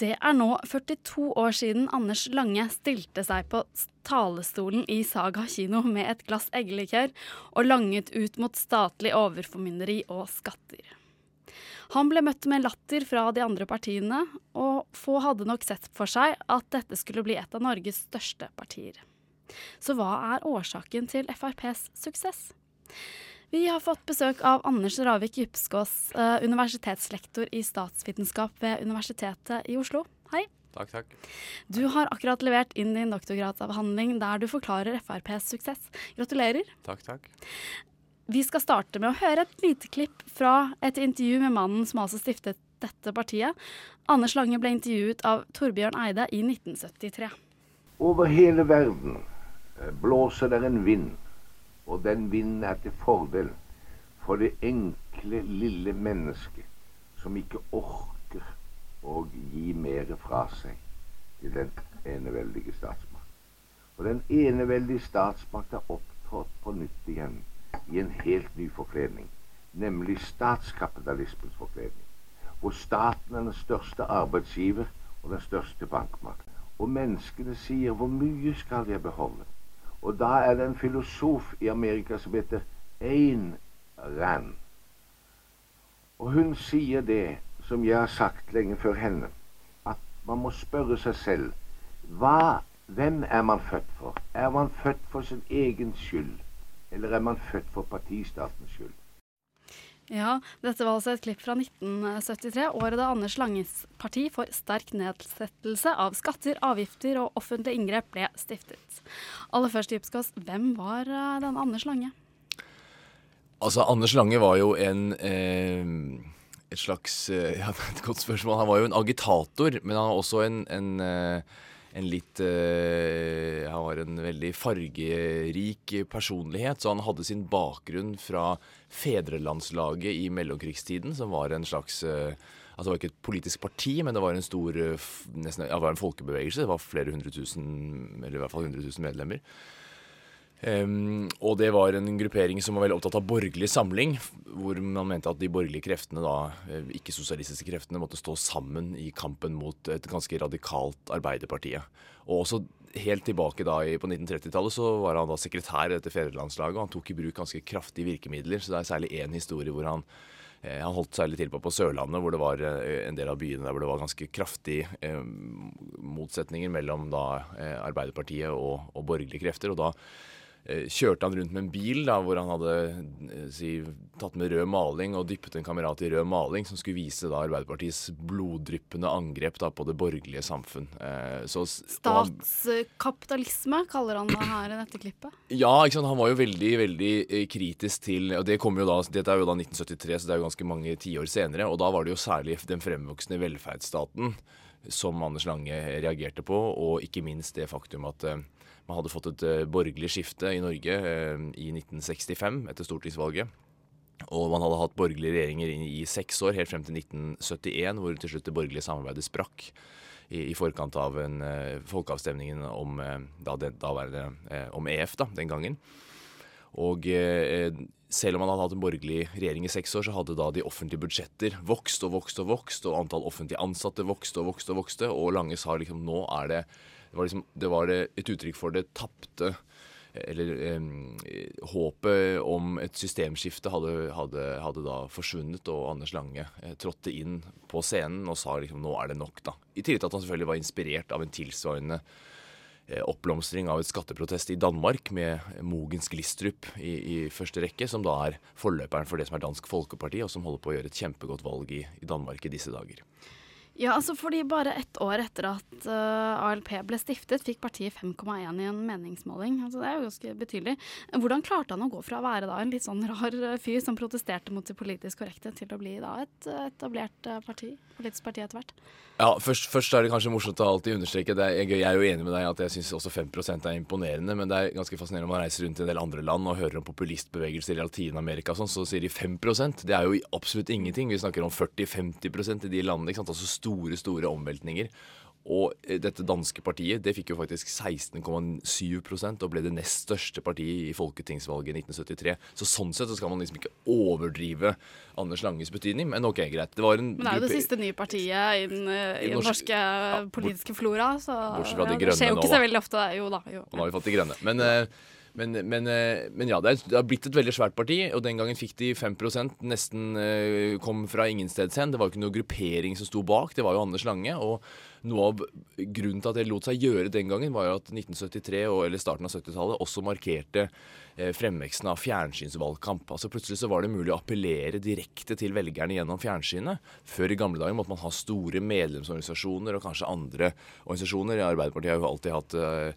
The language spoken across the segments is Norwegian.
Det er nå 42 år siden Anders Lange stilte seg på talestolen i Saga kino med et glass eggelikør og langet ut mot statlig overformynderi og skatter. Han ble møtt med latter fra de andre partiene, og få hadde nok sett for seg at dette skulle bli et av Norges største partier. Så hva er årsaken til FrPs suksess? Vi har fått besøk av Anders Ravik Djupskås, eh, universitetslektor i statsvitenskap ved Universitetet i Oslo. Hei. Takk, takk. Du har akkurat levert inn din doktorgradsavhandling der du forklarer FrPs suksess. Gratulerer. Takk, takk. Vi skal starte med å høre et lite klipp fra et intervju med mannen som altså stiftet dette partiet. Anders Lange ble intervjuet av Torbjørn Eide i 1973. Over hele verden eh, blåser det en vind og den vinden er til fordel for det enkle, lille mennesket som ikke orker å gi mer fra seg til den eneveldige statsmakt. Og den eneveldige statsmakt er opptrådt på nytt igjen i en helt ny forkledning, nemlig statskapitalismens forkledning, hvor staten er den største arbeidsgiver og den største bankmakt. Og menneskene sier 'hvor mye skal jeg beholde'? Og da er det en filosof i Amerika som heter Ayn Rand. Og hun sier det som jeg har sagt lenge før henne, at man må spørre seg selv hva, hvem er man født for? Er man født for sin egen skyld, eller er man født for partistatens skyld? Ja, dette var altså et klipp fra 1973, året da Anders Langes parti for sterk nedsettelse av skatter, avgifter og offentlige inngrep ble stiftet. Aller først, Djupskås, hvem var uh, denne Anders Lange? Altså, Anders Lange var jo en eh, et slags eh, Ja, et godt spørsmål. Han var jo en agitator, men han var også en, en eh, en litt uh, Han var en veldig fargerik personlighet, så han hadde sin bakgrunn fra fedrelandslaget i mellomkrigstiden, som var en slags uh, Altså det var ikke et politisk parti, men det var en stor uh, nesten, ja, det var en folkebevegelse. Det var flere hundre tusen, eller i hvert fall hundre tusen medlemmer. Um, og det var en gruppering som var veldig opptatt av borgerlig samling, hvor man mente at de borgerlige kreftene, da, eh, ikke-sosialistiske kreftene, måtte stå sammen i kampen mot et ganske radikalt Arbeiderpartiet. Og også helt tilbake da på 1930-tallet så var han da sekretær i dette fedrelandslaget, og han tok i bruk ganske kraftige virkemidler. Så det er særlig én historie hvor han eh, han holdt særlig til på på Sørlandet, hvor det var eh, en del av byene der hvor det var ganske kraftige eh, motsetninger mellom da Arbeiderpartiet og, og borgerlige krefter. og da kjørte han rundt med en bil da, hvor han hadde eh, si, tatt med rød maling og dyppet en kamerat i rød maling, som skulle vise da Arbeiderpartiets bloddryppende angrep da, på det borgerlige samfunn. Eh, så, Statskapitalisme kaller han det her i dette klippet? Ja, han var jo veldig veldig eh, kritisk til og det kom jo da, Dette er jo da 1973, så det er jo ganske mange tiår senere. Og da var det jo særlig den fremvoksende velferdsstaten som Anders Lange reagerte på, og ikke minst det faktum at eh, man hadde fått et uh, borgerlig skifte i Norge uh, i 1965 etter stortingsvalget. Og man hadde hatt borgerlige regjeringer i, seks år, helt frem til 1971, hvor til slutt det borgerlige samarbeidet sprakk. I, i forkant av en, uh, folkeavstemningen om, da, det, da det, om EF da, den gangen. Og selv om man hadde hatt en borgerlig regjering i seks år, så hadde da de offentlige budsjetter vokst og vokst og vokst, og antall offentlige ansatte vokste og vokste og vokste, og Lange sa liksom nå er det det var, liksom, det var et uttrykk for det tapte eller eh, håpet om et systemskifte hadde, hadde, hadde, da forsvunnet, og Anders Lange eh, trådte inn på scenen og sa liksom nå er det nok, da. I tillegg til at han selvfølgelig var inspirert av en tilsvarende eh, oppblomstring av et skatteprotest i Danmark med Mogens Glistrup i, i, første rekke, som da er forløperen for det som er Dansk Folkeparti, og som holder på å gjøre et kjempegodt valg i, i Danmark i disse dager. Ja, altså fordi bare ett år etter at uh, ALP ble stiftet, fikk partiet 5,1 i en meningsmåling. Altså Det er jo ganske betydelig. Hvordan klarte han å gå fra å være da en litt sånn rar fyr som protesterte mot det politisk korrekte, til å bli da et etablert parti? Politisk parti etter hvert? Ja, først, først, er det kanskje morsomt å alltid understreke det. Jeg, jeg er jo enig med deg at jeg syns også 5% er imponerende, men det er ganske fascinerende når man reiser rundt i en del andre land og hører om populistbevegelser i Latin-Amerika sånn, så sier de 5% Det er jo absolutt ingenting. Vi snakker om 40-50% i de landene. ikke sant? Altså store, store omveltninger. Og eh, dette danske partiet det fikk jo faktisk 16,7% og ble det nest største partiet i folketingsvalget i 1973. Så sånn sett så skal man liksom ikke overdrive Anders Langes betydning, men ok, greit. Det var en men det er jo det siste nye partiet i den, i den norske ja, politiske flora, så nå. Det skjer jo ikke så veldig ofte, jo da. Jo. Nå har vi fått de grønne. Men uh, men, men, eh, men, ja, det, har blitt et veldig svært parti, og den gangen fikk de 5 Nesten eh, kom fra ingensteds hen. Det var jo ikke noe gruppering som sto bak, det var jo Anders Lange. Og noe av grunnen til at det lot seg gjøre den gangen, var jo at 1973 og, eller starten av 70-tallet også markerte eh, fremveksten av fjernsynsvalgkamp. Altså Plutselig så var det mulig å appellere direkte til velgerne gjennom fjernsynet. Før i gamle dager måtte man ha store medlemsorganisasjoner og kanskje andre organisasjoner. Arbeiderpartiet har jo alltid hatt eh,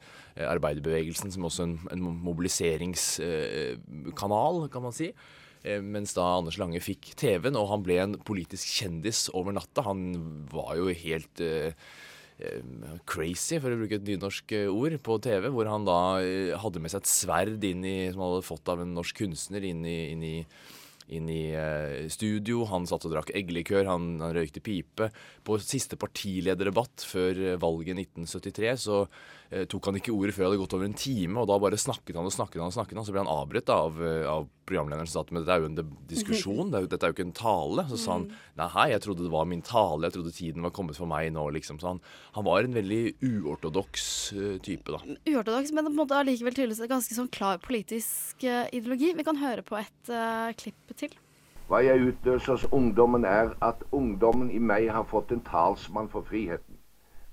arbeiderbevegelsen som også en, en mobiliseringskanal, kan man si. Eh, mens da Anders Lange fikk TV-en, og han ble en politisk kjendis over natta. Han var jo helt uh, crazy, for å bruke et nynorsk ord, på TV, hvor han da hadde med seg et sverd inn i, som han hadde fått av en norsk kunstner inn i, inn i inn i studio. Han satt og drakk eggelikør, han, han røykte pipe. På siste partilederdebatt før valget 1973 så Eh, tok han ikke ordet før det hadde gått over en time, og da bare snakket han og snakket han, og snakket han, så ble han avbrutt av, eh, av programlederen som sa at dette er jo en diskusjon, det er jo, dette er jo ikke en tale. Så sa han mm. nei, hei, jeg trodde det var min tale, jeg trodde tiden var kommet for meg nå, liksom. Så han, han var en veldig uortodoks uh, type, da. Uortodoks, men på en måte allikevel tydeligvis en ganske sånn klar politisk ideologi. Vi kan høre på et uh, klipp til. Hva jeg utløser hos ungdommen, er at ungdommen i meg har fått en talsmann for friheten.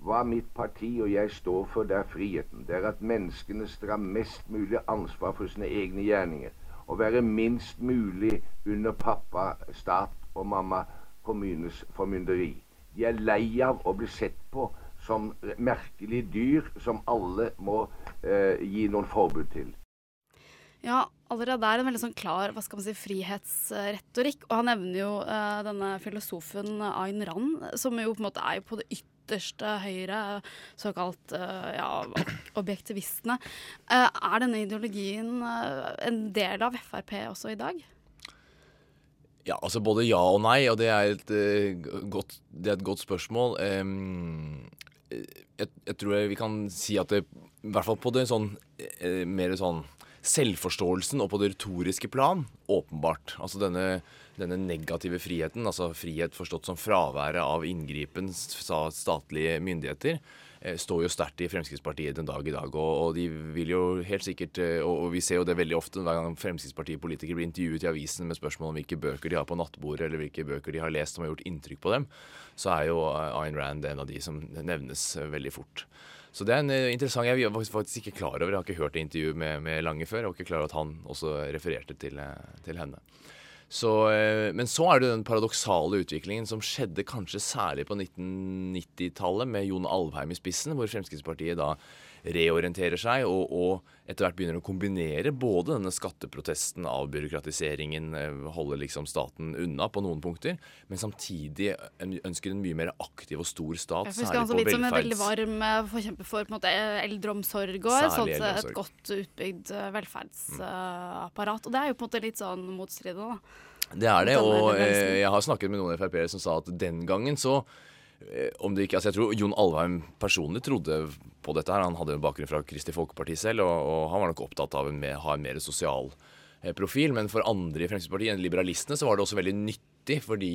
Hva mitt parti og jeg står for, det er friheten. Det er at menneskene skal mest mulig ansvar for sine egne gjerninger. Og være minst mulig under pappa, stat og mamma kommunes formynderi. De er lei av å bli sett på som merkelige dyr som alle må eh, gi noen forbud til. Ja, allerede er en veldig sånn klar hva skal man si, frihetsretorikk. Og han nevner jo eh, denne filosofen Ayn Rand, som jo på en måte er på det ytterste ytterste høyre, såkalt eh, ja, objektivistene. Eh, er denne ideologien eh, en del av Frp også i dag? Ja, altså både ja og nei, og det er et, uh, godt, det er et godt, spørsmål. Um, jeg, jeg, tror vi kan si at det, i hvert fall på det sånn uh, mer sånn selvforståelsen og på det retoriske plan, åpenbart. Altså denne denne negative friheten, altså frihet forstått som fraværet av inngripen sa statlige myndigheter, står jo sterkt i Fremskrittspartiet den dag i dag. Og, og, de vil jo helt sikkert, eh, og, vi ser jo det veldig ofte hver gang Fremskrittspartipolitikere blir intervjuet i avisen med spørsmål om hvilke bøker de har på nattbordet, eller hvilke bøker de har lest som har gjort inntrykk på dem, så er jo eh, Ayn Rand en av de som nevnes veldig fort. Så det er en interessant Jeg var faktisk ikke klar over, jeg har ikke hørt det intervjuet med, med Lange før. Jeg var ikke klar over at han også refererte til, til henne. Så, eh, men så er det den paradoksale utviklingen som skjedde kanskje særlig på 1990-tallet, med Jon Alvheim i spissen, hvor Fremskrittspartiet da reorienterer seg og, og, etter hvert begynner å kombinere både denne skatteprotesten, avbyråkratiseringen, eh, holde liksom staten unna på noen punkter, men samtidig ønsker en mye mer aktiv og stor stat, særlig på velferds... Litt som en veldig varm eh, forkjemper for på en måte, eldreomsorg og sånt, et godt utbygd velferdsapparat. Og det er jo på en måte litt sånn motstridende, da. Det er det, og eh, jeg har snakket med noen Frp-ere som sa at den gangen så eh, om det ikke, altså Jeg tror Jon Alvheim personlig trodde på dette. her Han hadde en bakgrunn fra Kristelig Folkeparti selv, og, og, han var nok opptatt av å ha en mer sosial eh, profil. Men for andre i Fremskrittspartiet, liberalistene, så var det også veldig nyttig. fordi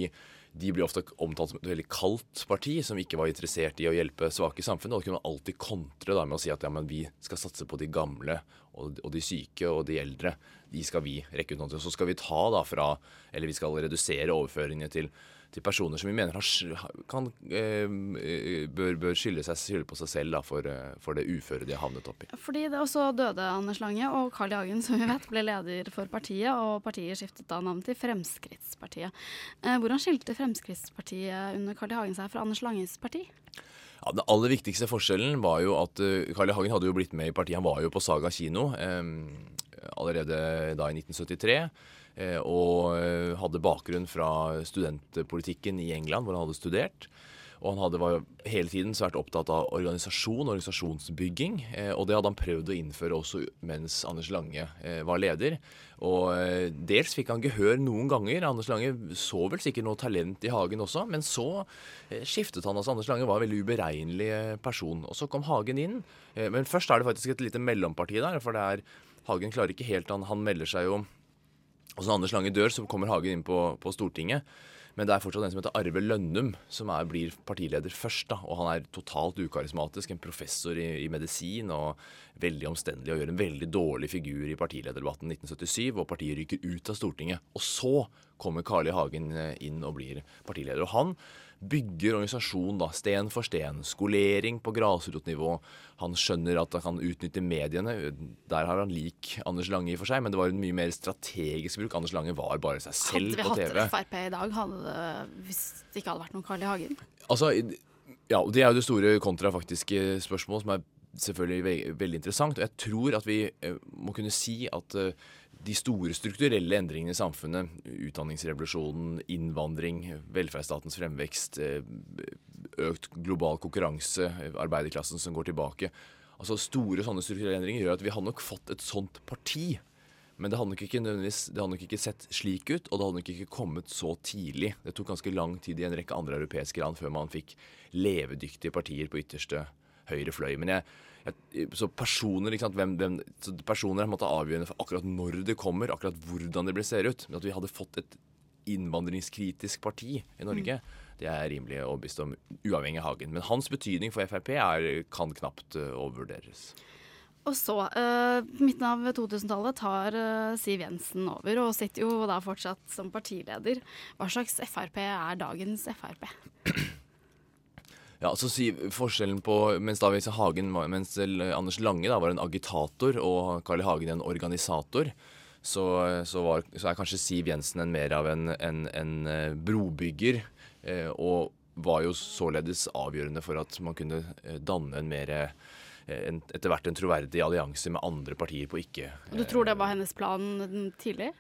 de blir ofte omtalt som et veldig kaldt parti som ikke var interessert i å hjelpe svake i samfunnet. Og da kunne alltid kontre da med å si at ja, men vi skal satse på de gamle og, og de syke og de eldre. De skal vi rekke ut noe til. Så skal vi ta da fra Eller vi skal redusere overføringene til til personer som vi mener har, kan, eh, bør, bør skylde, seg, skylde, på seg selv da, for, eh, for, det uføret de har havnet opp i. Fordi det også døde Anders Lange, og Carl I. Hagen som vi vet, ble leder for partiet, og partiet skiftet da navn til Fremskrittspartiet. Eh, hvordan skilte Fremskrittspartiet under Carl I. Hagen seg fra Anders Langes parti? Ja, Den aller viktigste forskjellen var jo at uh, Carl I. Hagen hadde jo blitt med i partiet. Han var jo på Saga kino eh, allerede da i 1973. Eh, og eh, hadde bakgrunn fra studentpolitikken i England, hvor han hadde studert. Og han hadde, var hele tiden svært opptatt av organisasjon, organisasjonsbygging. Eh, og det hadde han prøvd å innføre også mens Anders Lange var leder. Og dels fikk han gehør noen ganger. Anders Lange så vel sikkert noe talent i Hagen også, men så skiftet han. altså Anders Lange var en veldig uberegnelig person. Og så kom Hagen inn. Men først er det faktisk et lite mellomparti der, for det er Hagen klarer ikke helt Han, han melder seg jo Og så når Anders Lange dør, så kommer Hagen inn på, på Stortinget. Men det er fortsatt en som heter Arve Lønnum, som er, blir partileder først. da, Og han er totalt ukarismatisk. En professor i, i medisin og veldig omstendelig og gjør en veldig dårlig figur i partilederdebatten 1977, og partiet ryker ut av Stortinget. Og så kommer Carl I. Hagen eh, inn og blir partileder. Og han bygger organisasjon da, sten for sten. Skolering på grasrotnivå. Han skjønner at han kan utnytte mediene. Der har han lik Anders Lange i for seg, men det var en mye mer strategisk bruk. Anders Lange var bare seg selv på TV. Hadde vi hatt Frp i dag hadde hvis det ikke hadde vært noen Carl I. Hagen? Altså, ja, og Det er jo det store kontrafaktiske spørsmålet, som er selvfølgelig ve veldig interessant. Og jeg tror at vi eh, må kunne si at eh, de store strukturelle endringene i samfunnet, utdanningsrevolusjonen, innvandring, velferdsstatens fremvekst, eh, økt global konkurranse, arbeiderklassen som går tilbake Altså Store sånne strukturelle endringer gjør at vi har nok fått et sånt parti. Men det hadde nok ikke, det hadde nok ikke sett slik ut, og det hadde nok ikke kommet så tidlig. Det tok ganske lang tid i en rekke andre europeiske land før man fikk levedyktige partier på ytterste høyre fløy. Men jeg, så personer liksom, hvem, hvem, så personer er på en måte avgjørende for akkurat når det kommer, akkurat hvordan det blir ser ut. Men at vi hadde fått et innvandringskritisk parti i Norge, mm. det er rimelig overbevist om, uavhengig av Hagen. Men hans betydning for Frp er, kan knapt uh, overvurderes. Og så, uh, midten av 2000-tallet, tar uh, Siv Jensen over og sitter jo da fortsatt som partileder. Hva slags Frp er dagens Frp? Ja, så si forskjellen på Mens da Hagen, mens Anders Lange da var en agitator og Carl I. Hagen en organisator, så, så, var, så, er kanskje Siv Jensen en mer av en, en, en brobygger. Eh, og var jo således avgjørende for at man kunne danne en mer en, etter hvert en troverdig allianse med andre partier på ikke Og Du tror det var hennes plan tidlig?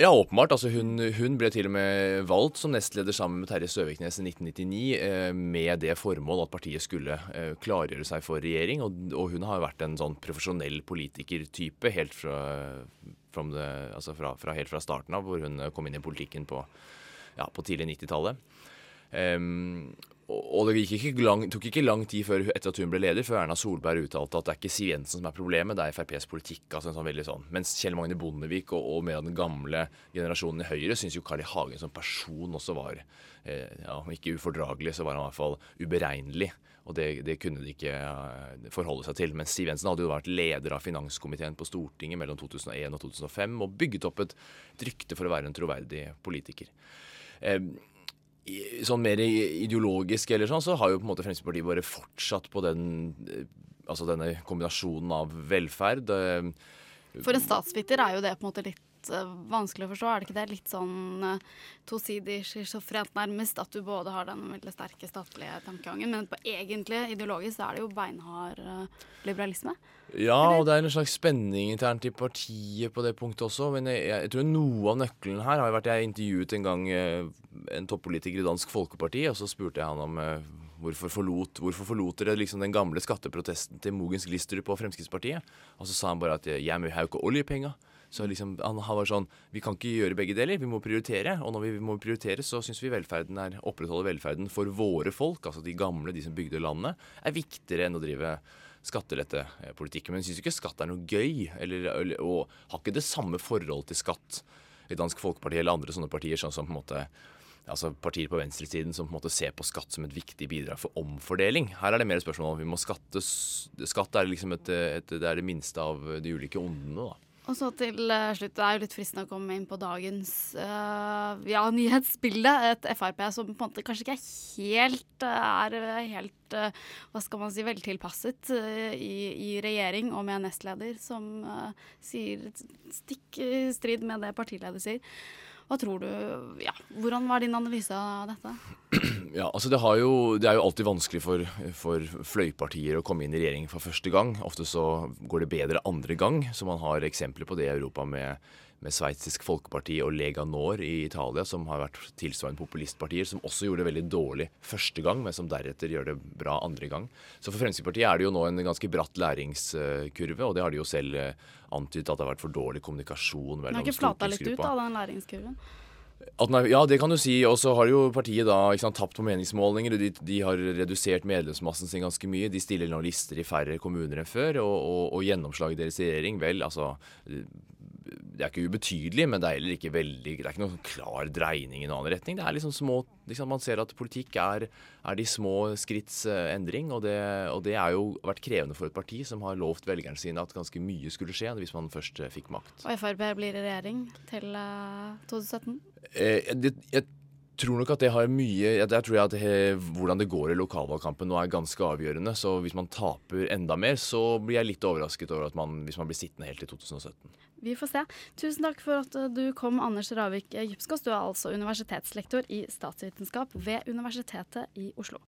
Ja, åpenbart. Altså, hun, hun, ble til og med valgt som nestleder sammen med Terje Søviknes i 1999 eh, med det formål at partiet skulle eh, klargjøre seg for regjering. Og, og, hun har vært en sånn profesjonell politikertype helt fra, det, altså fra, fra, helt fra starten av, hvor hun kom inn i politikken på, ja, på tidlig 90-tallet. Um, og det ikke lang, tok ikke lang tid før, etter at hun ble leder, før Erna Solberg uttalte at det er ikke Siv Jensen som er problemet, det er FrPs politikk. altså en sånn veldig sånn. Mens Kjell Magne Bondevik og, og mer den gamle generasjonen i Høyre syns jo Carl I. Hagen som person også var eh, ja, Om ikke ufordragelig, så var han i hvert fall uberegnelig. Og det, det kunne de ikke uh, forholde seg til. Men Siv Jensen hadde jo vært leder av finanskomiteen på Stortinget mellom 2001 og 2005 og bygget opp et, et rykte for å være en troverdig politiker. Eh, sånn mer ideologisk eller sånn, så har jo på en måte Fremskrittspartiet bare fortsatt på den eh, Altså denne kombinasjonen av velferd. Eh, For en statsviter er jo det på en måte litt uh, vanskelig å forstå. Er det ikke det? Litt sånn uh, tosidig schizofrent nærmest. At du både har den veldig sterke statlige tankegangen, men på egentlig ideologisk så er det jo beinhard uh, liberalisme. Ja, og det er en slags spenning internt i partiet på det punktet også. Men jeg, jeg tror noe av nøkkelen her har vært Jeg intervjuet en gang en toppolitiker i Dansk Folkeparti, og så spurte jeg han om hvorfor forlot, hvorfor forlot dere liksom den gamle skatteprotesten til Mogens Glistrup og Fremskrittspartiet? Og så sa han bare at jeg må jo ikke oljepenger. Så liksom, han var sånn Vi kan ikke gjøre begge deler, vi må prioritere. Og når vi må prioritere, så syns vi velferden er opprettholde velferden for våre folk, altså de gamle, de som bygde landet, er viktigere enn å drive skattelettepolitikk. Men syns ikke skatt er noe gøy, eller, eller, og har ikke det samme forhold til skatt i Dansk Folkeparti eller andre sånne partier, sånn som på en måte altså partier på venstresiden som på en måte ser på skatt som et viktig bidrag for omfordeling. Her er det mer spørsmål om vi må skatte Skatt er liksom et, et, det, er det minste av de ulike ondene. da. Og så til uh, slutt, Det er jo litt fristende å komme inn på dagens uh, ja, nyhetsbilde. Et Frp som på en måte kanskje ikke er helt, uh, er helt hva skal man si, veltilpasset i, i, regjering og med nestleder som sier stikk i strid med det partileder sier. Hva tror du, ja, Hvordan var din analyse av dette? Ja, altså det, jo, det, er jo alltid vanskelig for, for, fløypartier å komme inn i regjering for første gang. Ofte så går det bedre andre gang, så man har eksempler på det i Europa med, med Sveitsisk Folkeparti og Lega Nord i Italia, som har vært tilsvarende populistpartier, som også gjorde det veldig dårlig første gang, men som deretter gjør det bra andre gang. Så for Fremskrittspartiet er det jo nå en ganske bratt læringskurve, og det har de jo selv eh, antydet at det har vært for dårlig kommunikasjon mellom stortingsgruppa. Har ikke flata litt ut av den læringskurven? ja, det kan du si. Og så har jo partiet da sant, tapt på meningsmålinger. De, de, har redusert medlemsmassen sin ganske mye. De stiller nå lister i færre kommuner enn før. Og, og, og gjennomslaget deres i regjering, vel, altså det er ikke ubetydelig, men det er heller ikke veldig Det er ikke noen klar dreining i en annen retning. Det er liksom små liksom Man ser at politikk er, er de små skritts uh, endring, og det, og det er jo vært krevende for et parti som har lovt velgerne sine at ganske mye skulle skje hvis man først uh, fikk makt. Og Frp blir i regjering til uh, 2017? Eh, det, jeg tror nok at det har mye Jeg tror at hvordan det går i lokalvalgkampen nå er ganske avgjørende. Så hvis man taper enda mer, så blir jeg litt overrasket over at man, hvis man blir sittende helt til 2017. Vi får se. Tusen takk for at du kom, Anders Ravik Djupskås. Du er altså universitetslektor i statsvitenskap ved Universitetet i Oslo.